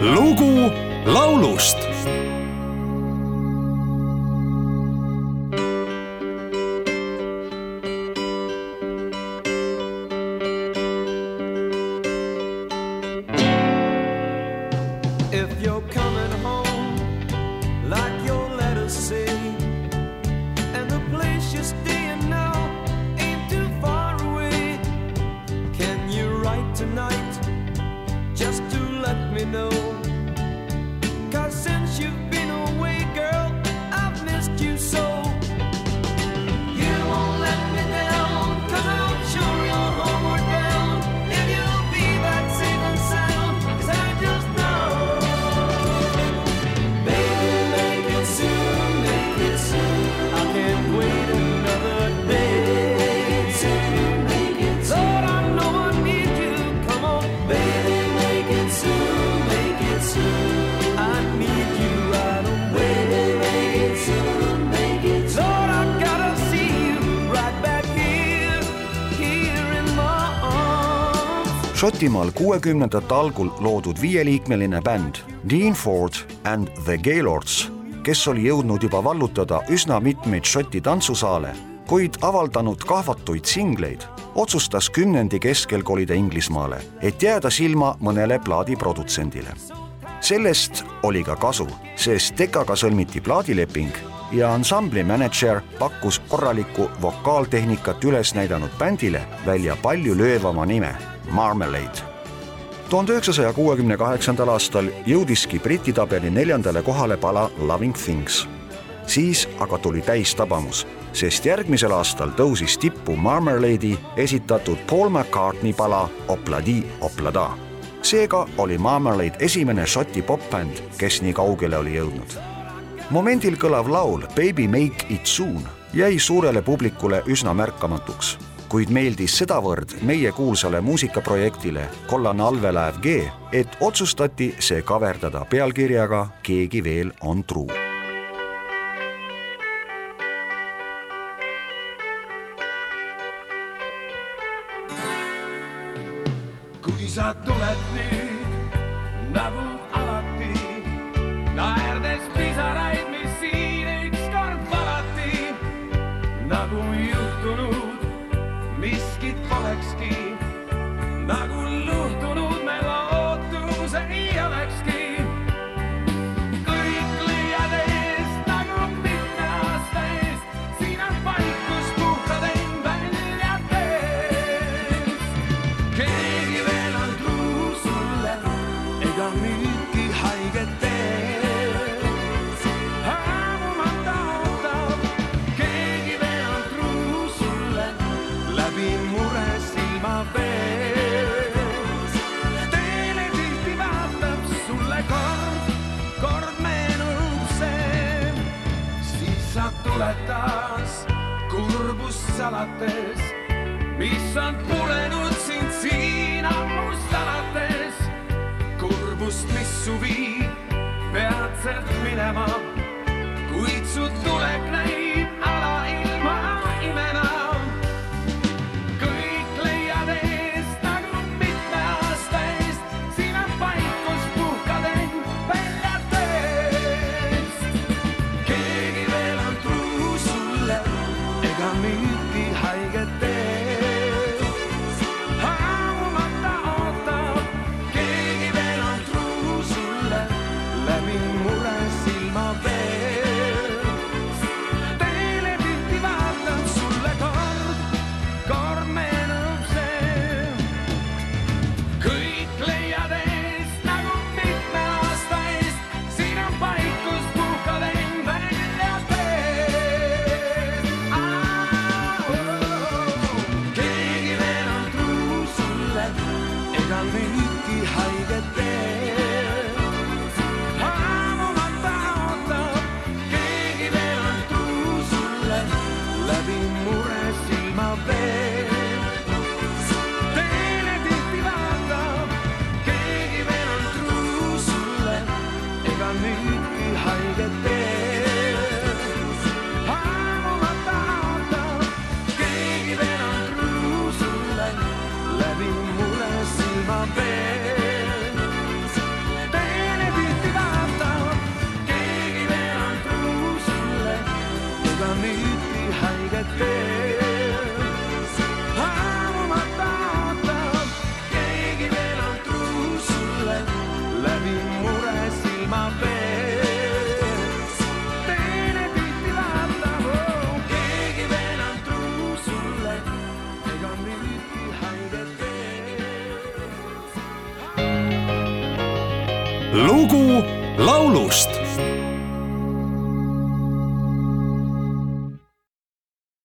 lugu laulust Šotimaal kuuekümnendate algul loodud viieliikmeline bänd Dean Ford and the Gaylords, kes oli jõudnud juba vallutada üsna mitmeid Šoti tantsusaale, kuid avaldanud kahvatuid singleid, otsustas kümnendi keskel kolida Inglismaale, et jääda silma mõnele plaadiprodutsendile. sellest oli ka kasu, sest Dekaga sõlmiti plaadileping ja ansambli mänedžer pakkus korralikku vokaaltehnikat üles näidanud bändile välja palju löövama nime Marmalade. tuhande üheksasaja kuuekümne kaheksandal aastal jõudiski Briti tabeli neljandale kohale pala Loving Things. siis aga tuli täistabamus, sest järgmisel aastal tõusis tippu Marmalade'i esitatud Paul McCartney pala Opladi Oplada. seega oli Marmalade esimene Šoti popbänd, kes nii kaugele oli jõudnud momendil kõlav laul Baby make it soon jäi suurele publikule üsna märkamatuks, kuid meeldis sedavõrd meie kuulsale muusikaprojektile Kollane allveelaev G, et otsustati see kaverdada pealkirjaga Keegi veel on truu. Kui sa tuled nüüd nagu alati, naerdes pisaraid, mis siin ükskord valati, nagu juhtunud 60. Tuled taas kurbust salates mis on purenud sind siin ammust alates. kurbust, mis su viib peatselt minema, kuid su tulek näib lugu laulust